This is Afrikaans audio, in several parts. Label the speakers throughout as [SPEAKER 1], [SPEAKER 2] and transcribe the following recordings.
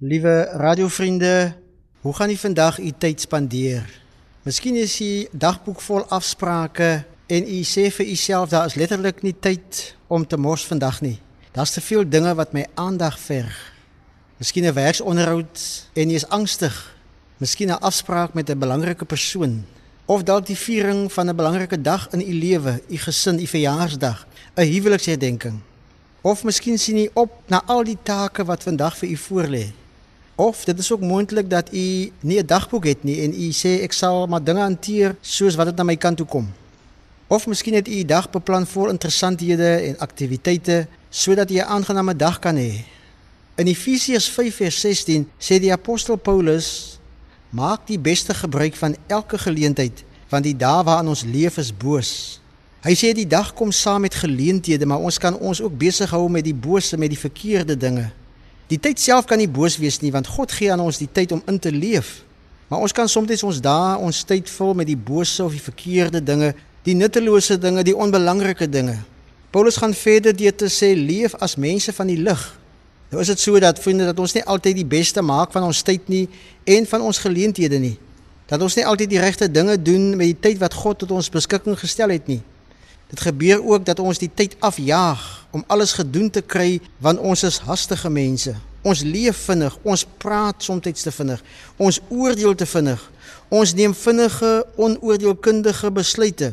[SPEAKER 1] Liewe radiovriende, hoe gaan u vandag u tyd spandeer? Miskien is die dagboek vol afsprake en u sê vir uself daar is letterlik nie tyd om te mors vandag nie. Daar's te veel dinge wat my aandag verg. Miskien 'n werksonderhoud en jy is angstig. Miskien 'n afspraak met 'n belangrike persoon of dalk die viering van 'n belangrike dag in u lewe, u gesin, u verjaarsdag, 'n huweliksherdenking. Of miskien sien u op na al die take wat vandag vir u voorlê. Of dit is ook moontlik dat u nie 'n dagboek het nie en u sê ek sal maar dinge hanteer soos wat dit na my kant toe kom. Of miskien het u 'n dag beplan vol interessanthede en aktiwiteite sodat jy 'n aangename dag kan hê. In Efesiërs 5:16 sê die apostel Paulus: Maak die beste gebruik van elke geleentheid, want die dae waarin ons leef is boos. Hy sê die dag kom saam met geleenthede, maar ons kan ons ook besig hou met die bose, met die verkeerde dinge. Die tyd self kan nie boos wees nie want God gee aan ons die tyd om in te leef. Maar ons kan soms ons dae ons tyd vul met die bose of die verkeerde dinge, die nuttelose dinge, die onbelangrike dinge. Paulus gaan verder deur te sê leef as mense van die lig. Nou is dit so dat vriende dat ons nie altyd die beste maak van ons tyd nie en van ons geleenthede nie. Dat ons nie altyd die regte dinge doen met die tyd wat God tot ons beskikking gestel het nie. Dit gebeur ook dat ons die tyd afjaag om alles gedoen te kry want ons is hastige mense. Ons leef vinnig, ons praat soms te vinnig, ons oordeel te vinnig. Ons neem vinnige, onoordeelkundige besluite.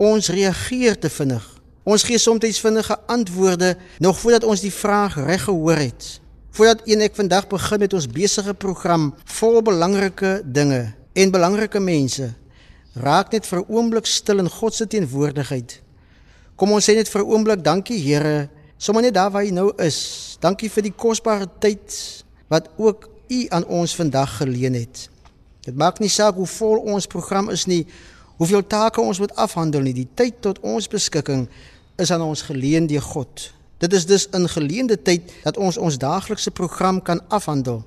[SPEAKER 1] Ons reageer te vinnig. Ons gee soms vinnige antwoorde nog voordat ons die vraag reg gehoor het. Voordat een ek vandag begin met ons besige program vol belangrike dinge en belangrike mense, raak net vir 'n oomblik stil in God se teenwoordigheid. Kom ons sê net vir 'n oomblik dankie Here, sommer net daar waar jy nou is. Dankie vir die kosbare tyd wat ook U aan ons vandag geleen het. Dit maak nie saak hoe vol ons program is nie, hoeveel take ons moet afhandel nie. Die tyd tot ons beskikking is aan ons geleen deur God. Dit is dus 'n geleende tyd dat ons ons daaglikse program kan afhandel.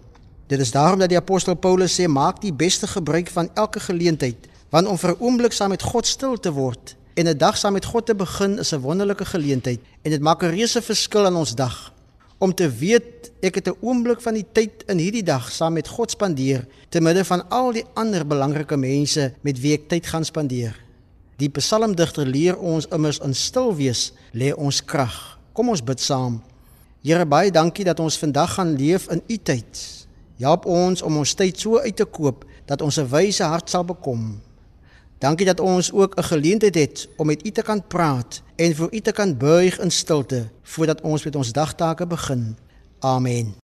[SPEAKER 1] Dit is daarom dat die apostel Paulus sê maak die beste gebruik van elke geleentheid, want om vir 'n oomblik saam met God stil te word En 'n dag saam met God te begin is 'n wonderlike geleentheid en dit maak 'n reuse verskil aan ons dag. Om te weet ek het 'n oomblik van die tyd in hierdie dag saam met God spandeer te midde van al die ander belangrike mense met wie ek tyd gaan spandeer. Die psalmdigter leer ons immers in stil wees lê ons krag. Kom ons bid saam. Here baie dankie dat ons vandag gaan leef in u tyd. Help ons om ons tyd so uit te koop dat ons 'n wyse hart sal bekom. Dankie dat ons ook 'n geleentheid het om met U te kan praat en vir U te kan buig in stilte voordat ons met ons dagtake begin. Amen.